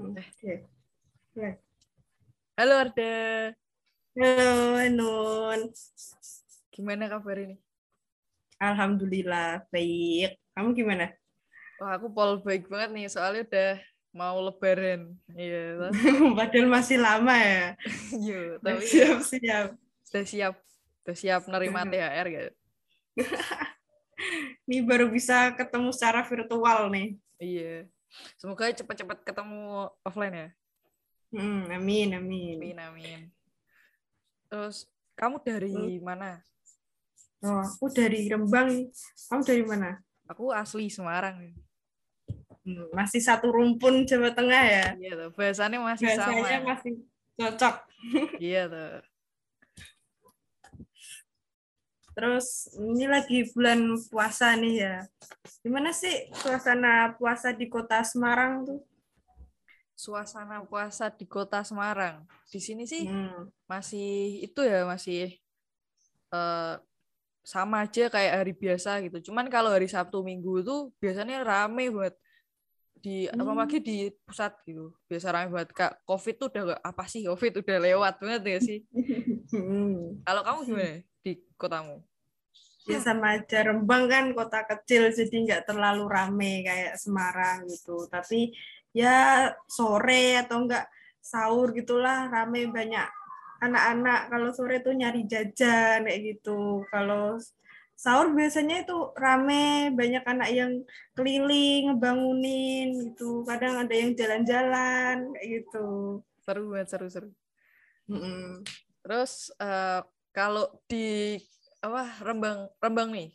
Ya. Halo Arda, Halo, Nun. gimana kabar ini? Alhamdulillah baik. Kamu gimana? Wah aku pol baik banget nih, soalnya udah mau lebaran. Iya. Padahal masih lama ya. Iya, tapi Siap-siap. sudah siap, sudah siap nerima. THR gitu. Ini baru bisa ketemu secara virtual nih. Iya. Semoga cepat-cepat ketemu offline ya. Hmm, amin, amin. Amin, amin. Terus kamu dari mana? Oh, aku dari Rembang. Kamu dari mana? Aku asli Semarang. Hmm, masih satu rumpun Jawa Tengah ya. Iya tuh, bahasannya masih sama. Biasanya masih cocok. Iya tuh. Terus ini lagi bulan puasa nih ya. Gimana sih suasana puasa di kota Semarang tuh? Suasana puasa di kota Semarang. Di sini sih Hmm. masih itu ya masih eh sama aja kayak hari biasa gitu. Cuman kalau hari Sabtu Minggu itu biasanya rame banget di Hmm. apalagi di pusat gitu. Biasa rame banget. Kak, Covid tuh udah apa sih? Covid udah lewat banget ya sih. Hmm. Kalau kamu gimana di kotamu? Ya sama aja Rembang kan kota kecil jadi nggak terlalu rame kayak Semarang gitu. Tapi ya sore atau enggak sahur gitulah rame banyak anak-anak kalau sore tuh nyari jajan kayak gitu. Kalau sahur biasanya itu rame banyak anak yang keliling ngebangunin gitu. Kadang ada yang jalan-jalan kayak gitu. Seru banget, seru-seru. Mm-mm. Terus eh, kalau di apa Rembang Rembang nih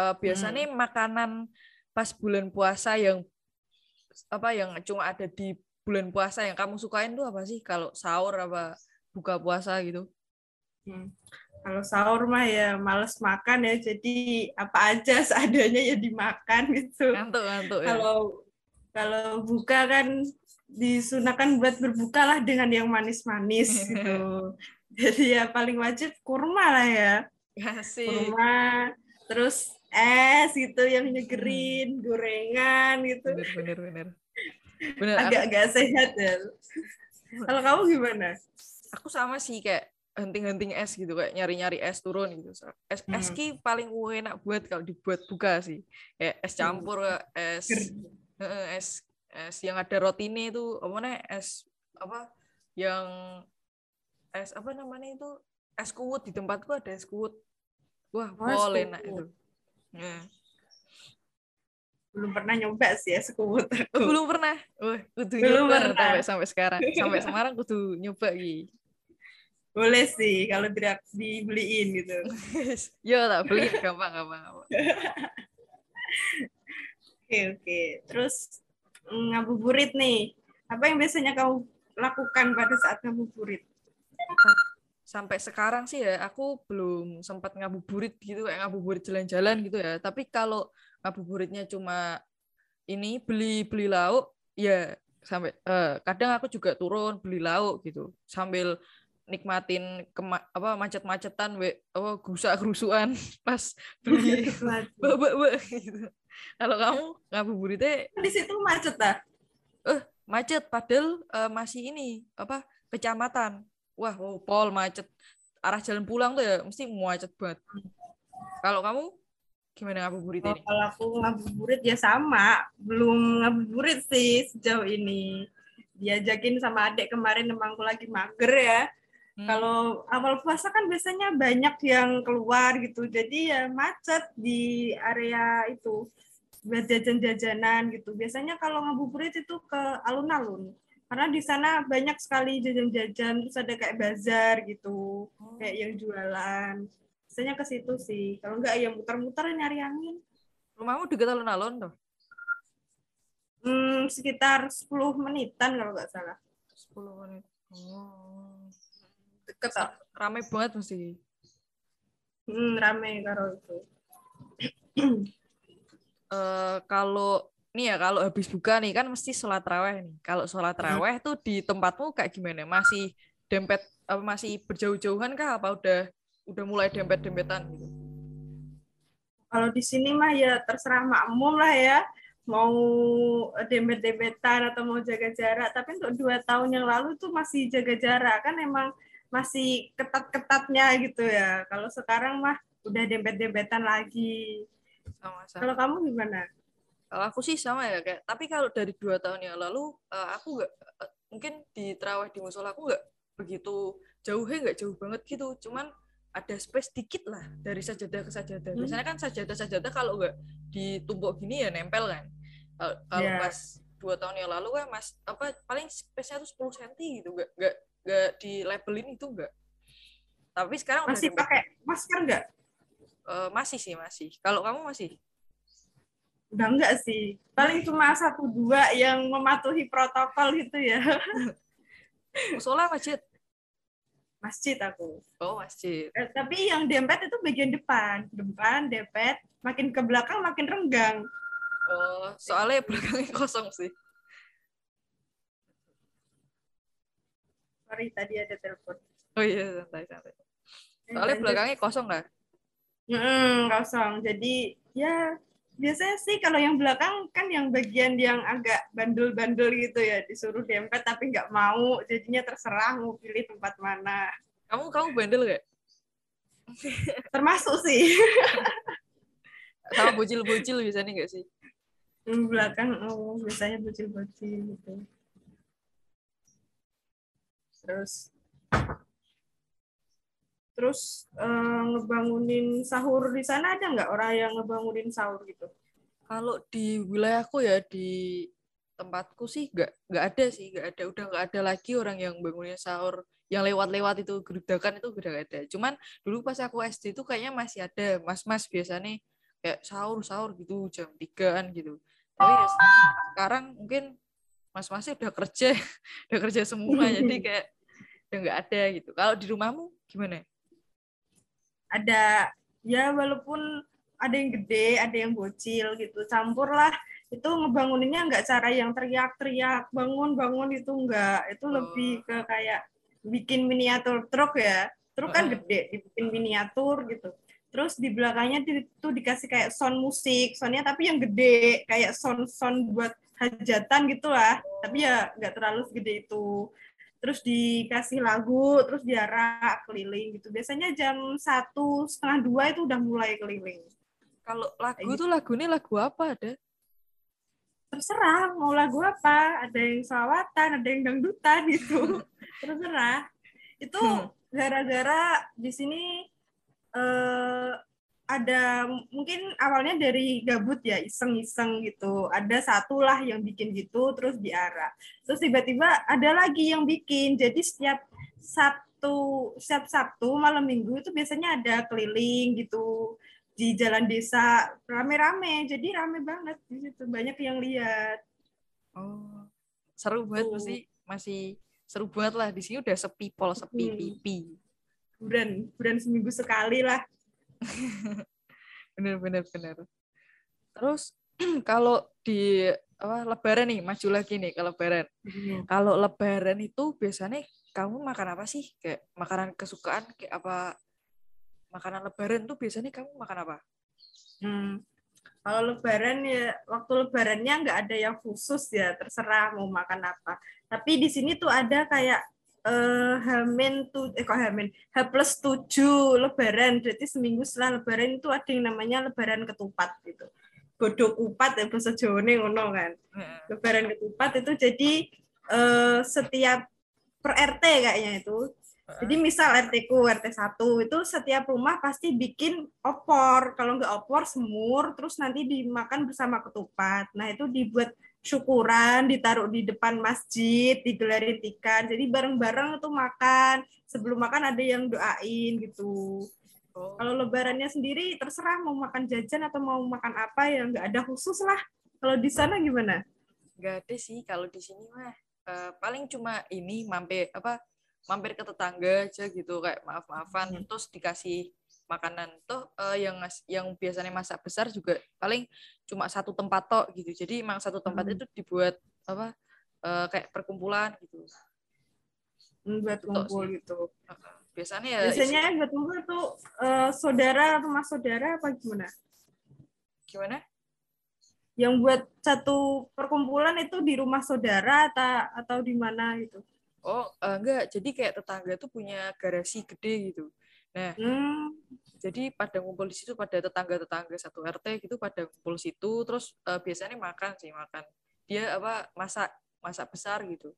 eh, biasanya makanan pas bulan puasa yang apa yang cuma ada di bulan puasa yang kamu sukain tuh apa sih? Kalau sahur apa buka puasa gitu? Hmm. Kalau sahur mah ya males makan ya, jadi apa aja seadanya ya dimakan gitu. Ngantuk ngantuk ya. Kalau kalau buka kan disunahkan buat berbuka lah dengan yang manis-manis gitu. Jadi ya paling wajib kurma lah ya, Asik. kurma, terus es gitu yang nyegerin, gorengan gitu. Bener bener bener. Bener. Aku, Agak-agak sehat ya. Kalau kamu gimana? aku sama sih kayak henting-henting es gitu kayak nyari-nyari es turun gitu. Es es Hmm. ki paling enak buat kalau dibuat buka sih. Kayak es campur es Ger. Heeh, es es yang ada rotinya itu apa namanya es apa yang es apa namanya itu es kuwut di tempatku ada es kuwut wah Oh, es boleh enak kuwut. itu Nah, Belum pernah nyoba sih ya sekut. oh, belum pernah wah kudu Belum nyoba pernah. sampai sampai sekarang sampai Semarang kudu nyoba gitu Boleh sih kalau tidak dibeliin gitu. yo tak beli gampang gampang gampang Oke oke. Terus mm, ngabuburit nih. Apa yang biasanya kamu lakukan pada saat ngabuburit? Sampai sekarang sih ya aku belum sempat ngabuburit gitu kayak ngabuburit jalan-jalan gitu ya. Tapi kalau ngabuburitnya cuma ini beli beli lauk ya sampai eh, kadang aku juga turun beli lauk gitu. Sambil nikmatin kema apa macet-macetan we apa gerusak gerusuan pas beli bak gitu. Kalau kamu ngabuburitnya? Di situ macet ah? macet padahal eh, masih ini apa kecamatan wah oh, pol macet arah jalan pulang tuh ya mesti macet banget kalau kamu gimana ngabuburit ini kalau aku ngabuburit ya sama. Belum ngabuburit sih sejauh ini. Diajakin sama adik kemarin emang aku lagi mager ya. Hmm. Kalau awal puasa kan biasanya banyak yang keluar gitu. Jadi ya macet di area itu. Buat jajan-jajanan gitu. Biasanya kalau ngabuburit itu ke alun-alun. Karena di sana banyak sekali jajan-jajan, terus ada kayak bazar gitu, kayak yang jualan. Biasanya ke situ sih. Kalau enggak ya muter-muter nyari angin. rumahmu deket alun-alun tuh Hmm, sekitar 10 menitan kalau nggak salah. 10 menit oh. Deket rame banget mesti Hmm, rame karo itu. Eh kalau nih ya kalau habis buka nih kan mesti sholat raweh nih. Kalau sholat raweh tuh di tempatmu kayak gimana? Masih dempet apa masih berjauh-jauhan kah? Apa udah udah mulai dempet-dempetan gitu? Kalau di sini mah ya terserah makmum lah ya. mau dempet-dempetan atau mau jaga jarak. Tapi untuk dua tahun yang lalu tuh masih jaga jarak. Kan emang masih ketat-ketatnya gitu ya. Kalau sekarang mah udah dempet-dempetan lagi. Kalau kamu gimana kalau aku sih sama ya kayak tapi kalau dari dua tahun yang lalu uh, aku nggak uh, mungkin di terawih di musola aku nggak begitu jauhnya nggak jauh banget gitu cuman ada space dikit lah dari sajadah ke sajadah. Hmm. Biasanya kan sajadah-sajadah kalau nggak ditumpuk gini ya nempel kan. Kalau yeah. pas dua tahun yang lalu kan mas apa paling space-nya tuh 10 cm gitu, nggak nggak nggak di labelin itu nggak. Tapi sekarang masih pakai masker nggak? Uh, masih sih masih. Kalau kamu masih? Udah enggak sih. Paling cuma satu dua yang mematuhi protokol itu ya. Musola masjid masjid aku. Oh, masjid. Eh, tapi yang dempet itu bagian depan. Depan, dempet. Makin ke belakang makin renggang. Oh, soalnya belakangnya kosong sih. Sorry, tadi ada telepon. Oh iya, santai, santai. Soalnya belakangnya kosong nggak? Hmm, kosong. Jadi, ya biasanya sih kalau yang belakang kan yang bagian yang agak bandel-bandel gitu ya disuruh dempet tapi nggak mau jadinya terserah mau pilih tempat mana. Kamu kamu bandel gak termasuk sih. Sama bocil-bocil biasanya nggak sih? Yang belakang oh biasanya bocil-bocil gitu. Terus Terus uh, ngebangunin sahur di sana ada nggak orang yang ngebangunin sahur gitu? Kalau di wilayahku ya di tempatku sih nggak nggak ada sih nggak ada udah nggak ada lagi orang yang bangunin sahur yang lewat-lewat itu gerudakan itu udah nggak ada. Cuman dulu pas aku SD itu kayaknya masih ada mas-mas biasanya kayak sahur sahur gitu jam tigaan gitu. Tapi ya, sekarang mungkin mas-masnya udah kerja udah kerja semua jadi kayak udah nggak ada gitu. Kalau di rumahmu gimana? Ada ya walaupun ada yang gede, ada yang bocil gitu, campur lah. Itu ngebanguninnya nggak cara yang teriak-teriak, bangun-bangun itu enggak. Itu lebih oh. ke kayak bikin miniatur truk ya. Truk kan gede, dibikin miniatur gitu. Terus di belakangnya itu dikasih kayak sound musik, soundnya tapi yang gede, kayak sound sound buat hajatan gitu lah. Tapi ya nggak terlalu segede itu terus dikasih lagu, terus diarak keliling gitu. Biasanya jam satu setengah dua itu udah mulai keliling. Kalau lagu itu lagunya lagu apa ada? Terserah mau lagu apa. Ada yang sawatan, ada yang dangdutan gitu. Terserah. Itu hmm. gara-gara di sini eh, ada mungkin awalnya dari gabut ya iseng-iseng gitu. Ada satu lah yang bikin gitu terus diarah terus tiba-tiba ada lagi yang bikin. Jadi setiap Sabtu setiap Sabtu malam Minggu itu biasanya ada keliling gitu di jalan desa. Rame-rame jadi rame banget di situ. Banyak yang lihat. Oh seru banget oh. masih masih seru banget lah. Di sini udah sepi pol sepi hmm. pipi. Bulan bulan seminggu sekali lah bener bener bener. Terus kalau di apa lebaran nih maju lagi nih kalau lebaran. Hmm. kalau lebaran itu biasanya kamu makan apa sih? Kayak makanan kesukaan kayak apa? Makanan lebaran tuh biasanya kamu makan apa? Hmm. kalau lebaran ya waktu lebarannya nggak ada yang khusus ya terserah mau makan apa. Tapi di sini tuh ada kayak uh, Hamin tuh eh kok Hamin? H plus tujuh Lebaran. Berarti seminggu setelah Lebaran itu ada yang namanya Lebaran ketupat gitu. Bodoh kupat ya bahasa Jawa ngono kan. Lebaran ketupat itu jadi uh, setiap per RT kayaknya itu. Jadi misal RT ku RT 1 itu setiap rumah pasti bikin opor. Kalau nggak opor semur terus nanti dimakan bersama ketupat. Nah itu dibuat syukuran ditaruh di depan masjid digelarin ikan. Jadi bareng-bareng itu makan. Sebelum makan ada yang doain gitu. Oh. kalau lebarannya sendiri terserah mau makan jajan atau mau makan apa ya nggak ada khusus lah. Kalau di sana gimana? Nggak ada sih. Kalau di sini mah uh, paling cuma ini mampir apa mampir ke tetangga aja gitu. Kayak maaf maafan hmm. terus dikasih makanan tuh uh, yang yang biasanya masak besar juga paling cuma satu tempat tok gitu jadi emang satu tempat hmm. itu dibuat apa uh, kayak perkumpulan gitu hmm, buat kumpul gitu biasanya ya biasanya isi... buat kumpul tuh uh, saudara rumah saudara apa gimana gimana yang buat satu perkumpulan itu di rumah saudara atau atau di mana gitu? Oh, enggak. Jadi kayak tetangga tuh punya garasi gede gitu. Nah, hmm. jadi pada ngumpul di situ pada tetangga-tetangga satu RT gitu pada ngumpul situ terus uh, biasanya makan sih makan. Dia apa masak masak besar gitu.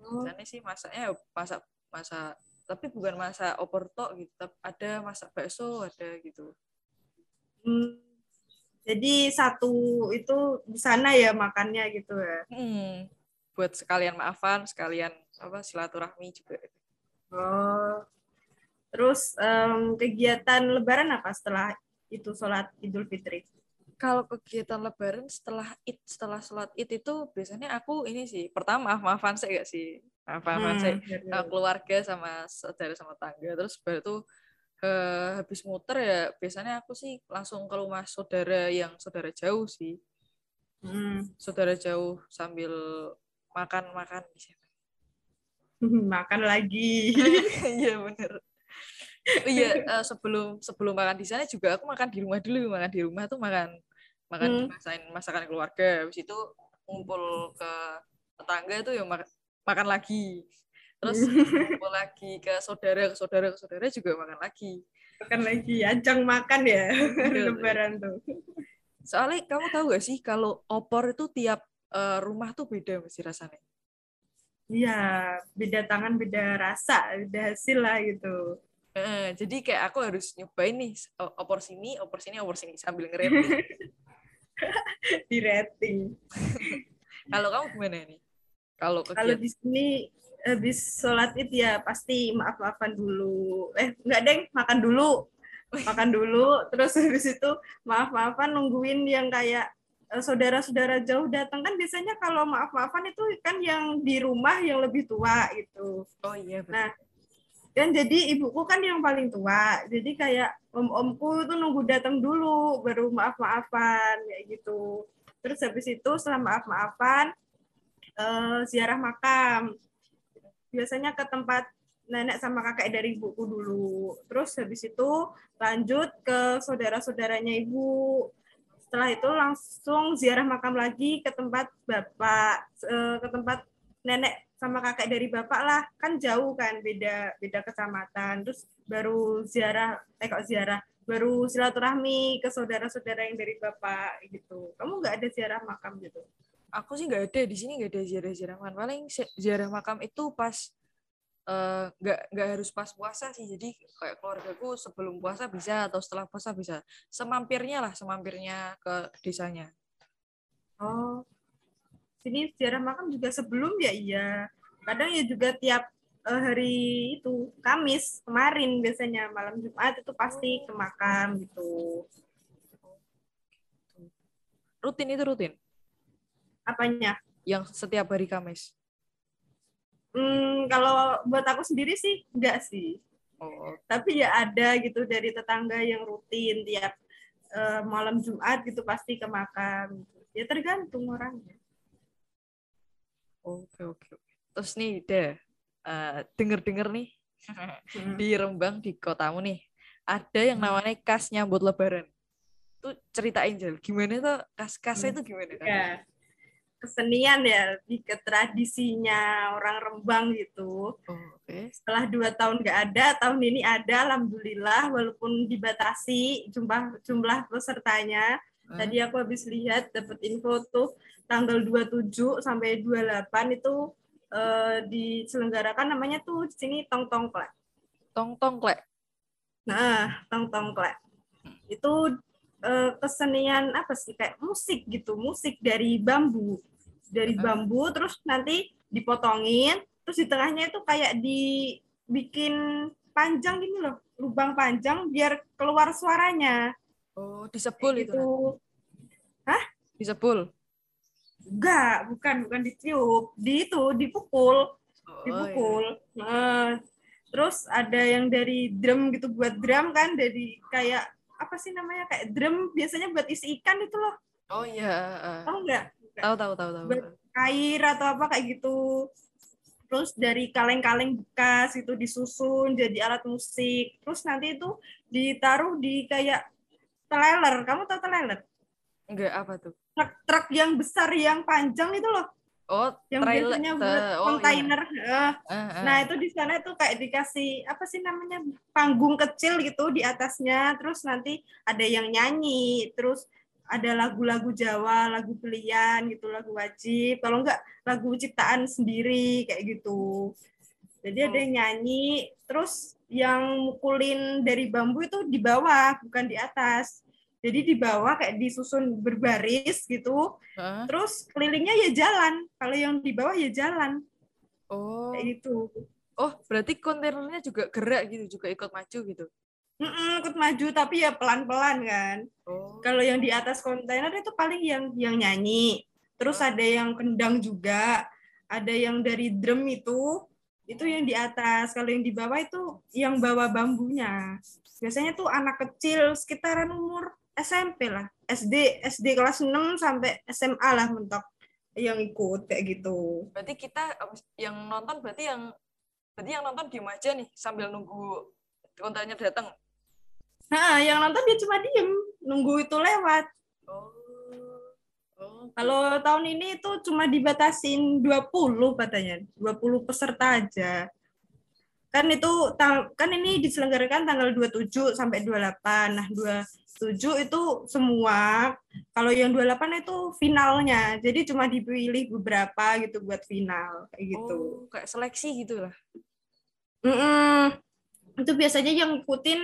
Oh. Biasanya sih masaknya masak masak tapi bukan masak opor tok gitu. Ada masak bakso ada gitu. Hmm jadi satu itu di sana ya makannya gitu ya. Hmm. Buat sekalian maafan, sekalian apa silaturahmi juga. Oh. Terus um, kegiatan Lebaran apa setelah itu sholat Idul Fitri? Kalau kegiatan Lebaran setelah id setelah sholat id itu biasanya aku ini sih pertama maaf maafan saya gak sih? Maaf maafan hmm, saya. keluarga sama saudara sama tangga. Terus baru tuh uh, habis muter ya biasanya aku sih langsung ke rumah saudara yang saudara jauh sih. Hmm. saudara jauh sambil makan makan di sana makan lagi. Iya bener iya uh, sebelum sebelum makan di sana juga aku makan di rumah dulu. Makan di rumah tuh makan makan hmm. masakan masakan keluarga. Habis itu ngumpul ke tetangga itu ya makan lagi. Terus mau lagi ke saudara ke saudara ke saudara juga makan lagi. Makan lagi ajang makan ya lebaran tuh. Soalnya kamu tahu gak sih kalau opor itu tiap uh, rumah tuh beda mesti rasanya? Iya beda tangan beda rasa beda hasil lah gitu uh, jadi kayak aku harus nyobain nih opor sini opor sini opor sini sambil ngerating. Di rating. Kalau kamu gimana nih? Kalau kalau di sini habis sholat itu ya pasti maaf maafan dulu. Eh nggak deng makan dulu. Makan dulu terus habis itu maaf maafan nungguin yang kayak eh, saudara-saudara jauh datang. Kan biasanya kalau maaf maafan itu kan yang di rumah yang lebih tua gitu. Oh iya betul. nah dan jadi ibuku kan yang paling tua jadi kayak om omku itu nunggu datang dulu baru maaf maafan kayak gitu terus habis itu setelah maaf maafan uh, ziarah makam biasanya ke tempat nenek sama kakek dari ibuku dulu. Terus habis itu lanjut ke saudara-saudaranya ibu. Setelah itu langsung ziarah makam lagi ke tempat bapak, eh, ke tempat nenek sama kakek dari bapak lah. Kan jauh kan, beda beda kecamatan. Terus baru ziarah, eh kok ziarah, baru silaturahmi ke saudara-saudara yang dari bapak gitu. Kamu nggak ada ziarah makam gitu? aku sih nggak ada di sini nggak ada ziarah ziarah makam paling ziarah makam itu pas eh, nggak uh, nggak harus pas puasa sih jadi kayak keluargaku sebelum puasa bisa atau setelah puasa bisa semampirnya lah semampirnya ke desanya oh sini ziarah makam juga sebelum ya iya kadang ya juga tiap uh, hari itu Kamis kemarin biasanya malam Jumat itu pasti ke makam gitu rutin itu rutin Apanya? Yang setiap hari Kamis. Hmm, kalau buat aku sendiri sih enggak sih. Oh. Tapi ya ada gitu dari tetangga yang rutin tiap uh, malam Jumat gitu pasti ke makam. Ya tergantung orangnya. Oke oke oke. Terus nih deh uh, denger-denger nih hmm. di Rembang di kotamu nih ada yang hmm. namanya kas nyambut Lebaran. Tuh ceritain Jel, gimana tuh kas-kasnya itu gimana? Ya kesenian ya lebih ke tradisinya orang Rembang gitu. Oh, okay. Setelah dua tahun nggak ada, tahun ini ada, alhamdulillah walaupun dibatasi jumlah jumlah pesertanya. Hmm. Tadi aku habis lihat dapat info tuh tanggal 27 sampai 28 itu eh, diselenggarakan namanya tuh di sini tong tong klek. Tong tong klek. Nah, tong tong klek. Itu eh, kesenian apa sih? Kayak musik gitu, musik dari bambu. Dari bambu terus nanti dipotongin terus di tengahnya itu kayak dibikin panjang gini loh lubang panjang biar keluar suaranya. Oh disepul itu itu hah? Disepul enggak bukan bukan ditiup di itu dipukul oh, dipukul iya. nah, terus ada yang dari drum gitu buat drum kan dari kayak apa sih namanya kayak drum biasanya buat isi ikan itu loh oh iya tahu nggak Tahu tahu tahu tahu. Air atau apa kayak gitu. Terus dari kaleng-kaleng bekas itu disusun jadi alat musik. Terus nanti itu ditaruh di kayak teleler. Kamu tahu teleler? Enggak, apa tuh? Truk-truk yang besar yang panjang itu loh Oh, yang trailer. biasanya te- buat oh, iya. kontainer Eh, Eh, eh. nah itu di sana tuh kayak dikasih apa sih namanya panggung kecil gitu di atasnya terus nanti ada yang nyanyi terus ada lagu-lagu Jawa lagu pilihan gitu lagu wajib kalau enggak lagu ciptaan sendiri kayak gitu jadi ada Oh. yang nyanyi terus yang mukulin dari bambu itu di bawah bukan di atas jadi di bawah kayak disusun berbaris gitu. Heeh. terus kelilingnya ya jalan. Kalau yang di bawah ya jalan. Oh. kayak gitu. Oh, berarti kontainernya juga gerak gitu, juga ikut maju gitu. Mm-mm, ikut maju tapi ya pelan-pelan kan. Oh. kalau yang di atas kontainer itu paling yang yang nyanyi. Terus ada yang kendang juga. Ada yang dari drum itu. Itu yang di atas. Kalau yang di bawah itu yang bawa bambunya. Biasanya tuh anak kecil sekitaran umur SMP lah SD SD kelas 6 sampai SMA lah mentok yang ikut kayak gitu Berarti kita yang nonton berarti yang berarti yang nonton diem aja nih sambil nunggu kontainer datang. nah yang nonton dia cuma diem nunggu itu lewat Oh. Oh. Kalau tahun ini itu cuma dibatasin 20 katanya, 20 peserta aja. Kan itu kan ini diselenggarakan tanggal 27 sampai 28. Nah, 27 itu semua. Kalau yang 28 itu finalnya. Jadi cuma dipilih beberapa gitu buat final kayak gitu. Oh, kayak seleksi gitu lah. Mm-mm. Itu biasanya yang ikutin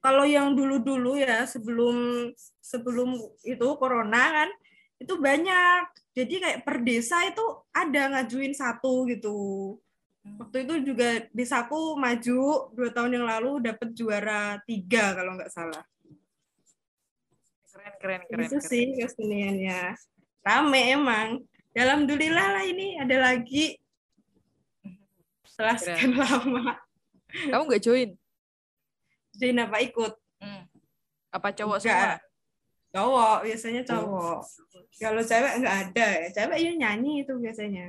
kalau yang dulu-dulu ya sebelum sebelum itu corona kan itu banyak. Jadi kayak per desa itu ada ngajuin satu gitu. Waktu itu juga desaku maju dua tahun yang lalu dapat juara tiga kalau nggak salah. Keren, keren, keren. itu sih keseniannya. Rame emang. Ya, Alhamdulillah lah ini ada lagi setelah Keren. sekian lama. Kamu nggak join? Jadi apa ikut? Hmm. Apa cowok Nggak. semua? cowok biasanya cowok kalau cewek nggak ada ya cewek ya nyanyi itu biasanya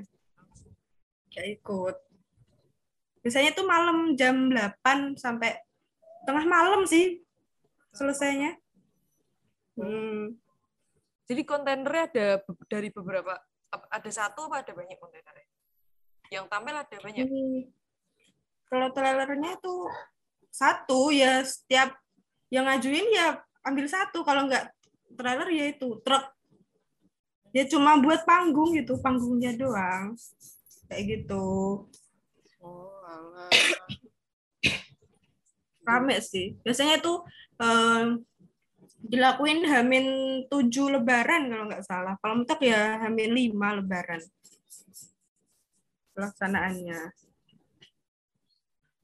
nggak ikut biasanya tuh malam jam 8 sampai tengah malam sih selesainya hmm. Jadi kontainernya ada dari beberapa ap- ada satu apa ada banyak kontainernya? Yang tampil ada banyak. Hmm. kalau trailernya tuh satu ya setiap yang ngajuin ya ambil satu kalau nggak trailer ya itu truk ya cuma buat panggung gitu panggungnya doang kayak gitu Oh, alah. rame sih biasanya itu em, dilakuin hamin tujuh lebaran kalau nggak salah kalau mentok ya hamin lima lebaran pelaksanaannya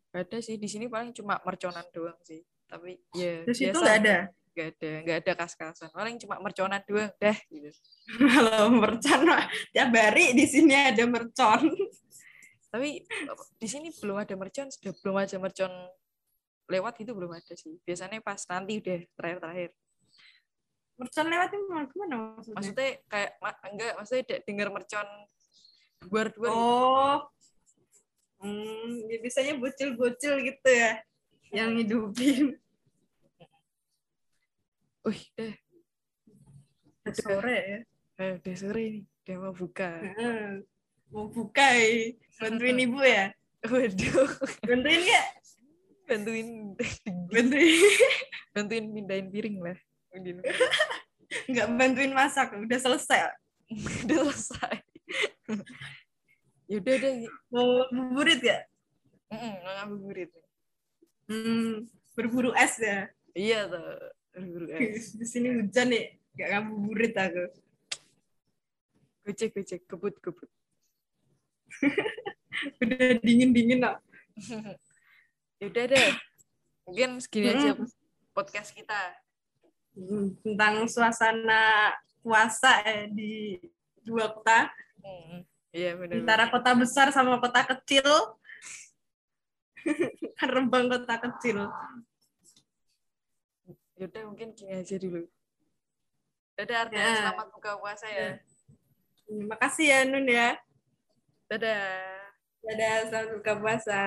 Gak ada sih di sini paling cuma merconan doang sih. Tapi ya terus itu biasa. nggak ada Nggak ada, nggak ada kas-kasan. Paling cuma merconan doang dah gitu. kalau mercon tiap hari di sini ada mercon Tapi di sini belum ada mercon, sudah belum ada mercon lewat gitu belum ada sih. Biasanya pas nanti udah terakhir-terakhir. Mercon lewat itu gimana maksudnya? Maksudnya kayak ma- enggak, maksudnya de- denger mercon duar-duar gitu. oh hmm, ya biasanya bocil-bocil gitu ya yang hidupin Wih, deh, Udah sore ya eh, udah sore nih, udah mau buka. Mau buka ya. bantuin ibu ya Waduh, bantuin nggak bantuin bantuin bantuin pindahin piring lah. Piring. nggak bantuin masak udah selesai udah selesai. Yaudah deh, mau buburit ya Mm-mm, mau ngabuburit. hmm, berburu es ya Iya tuh, buru es. di sini hujan nih nggak ngabuburit aku Gocek, gocek, kebut, kebut. udah dingin dingin lah Yaudah deh, mungkin segini aja Mm. podcast kita. Hmm, tentang suasana puasa eh, di dua kota Mm, Iya benar. antara kota besar sama kota kecil Rembang kota kecil Yaudah mungkin gini aja dulu. Dadah Arda, Ya. selamat buka puasa ya. terima kasih ya Nun ya Dadah. dadah selamat buka puasa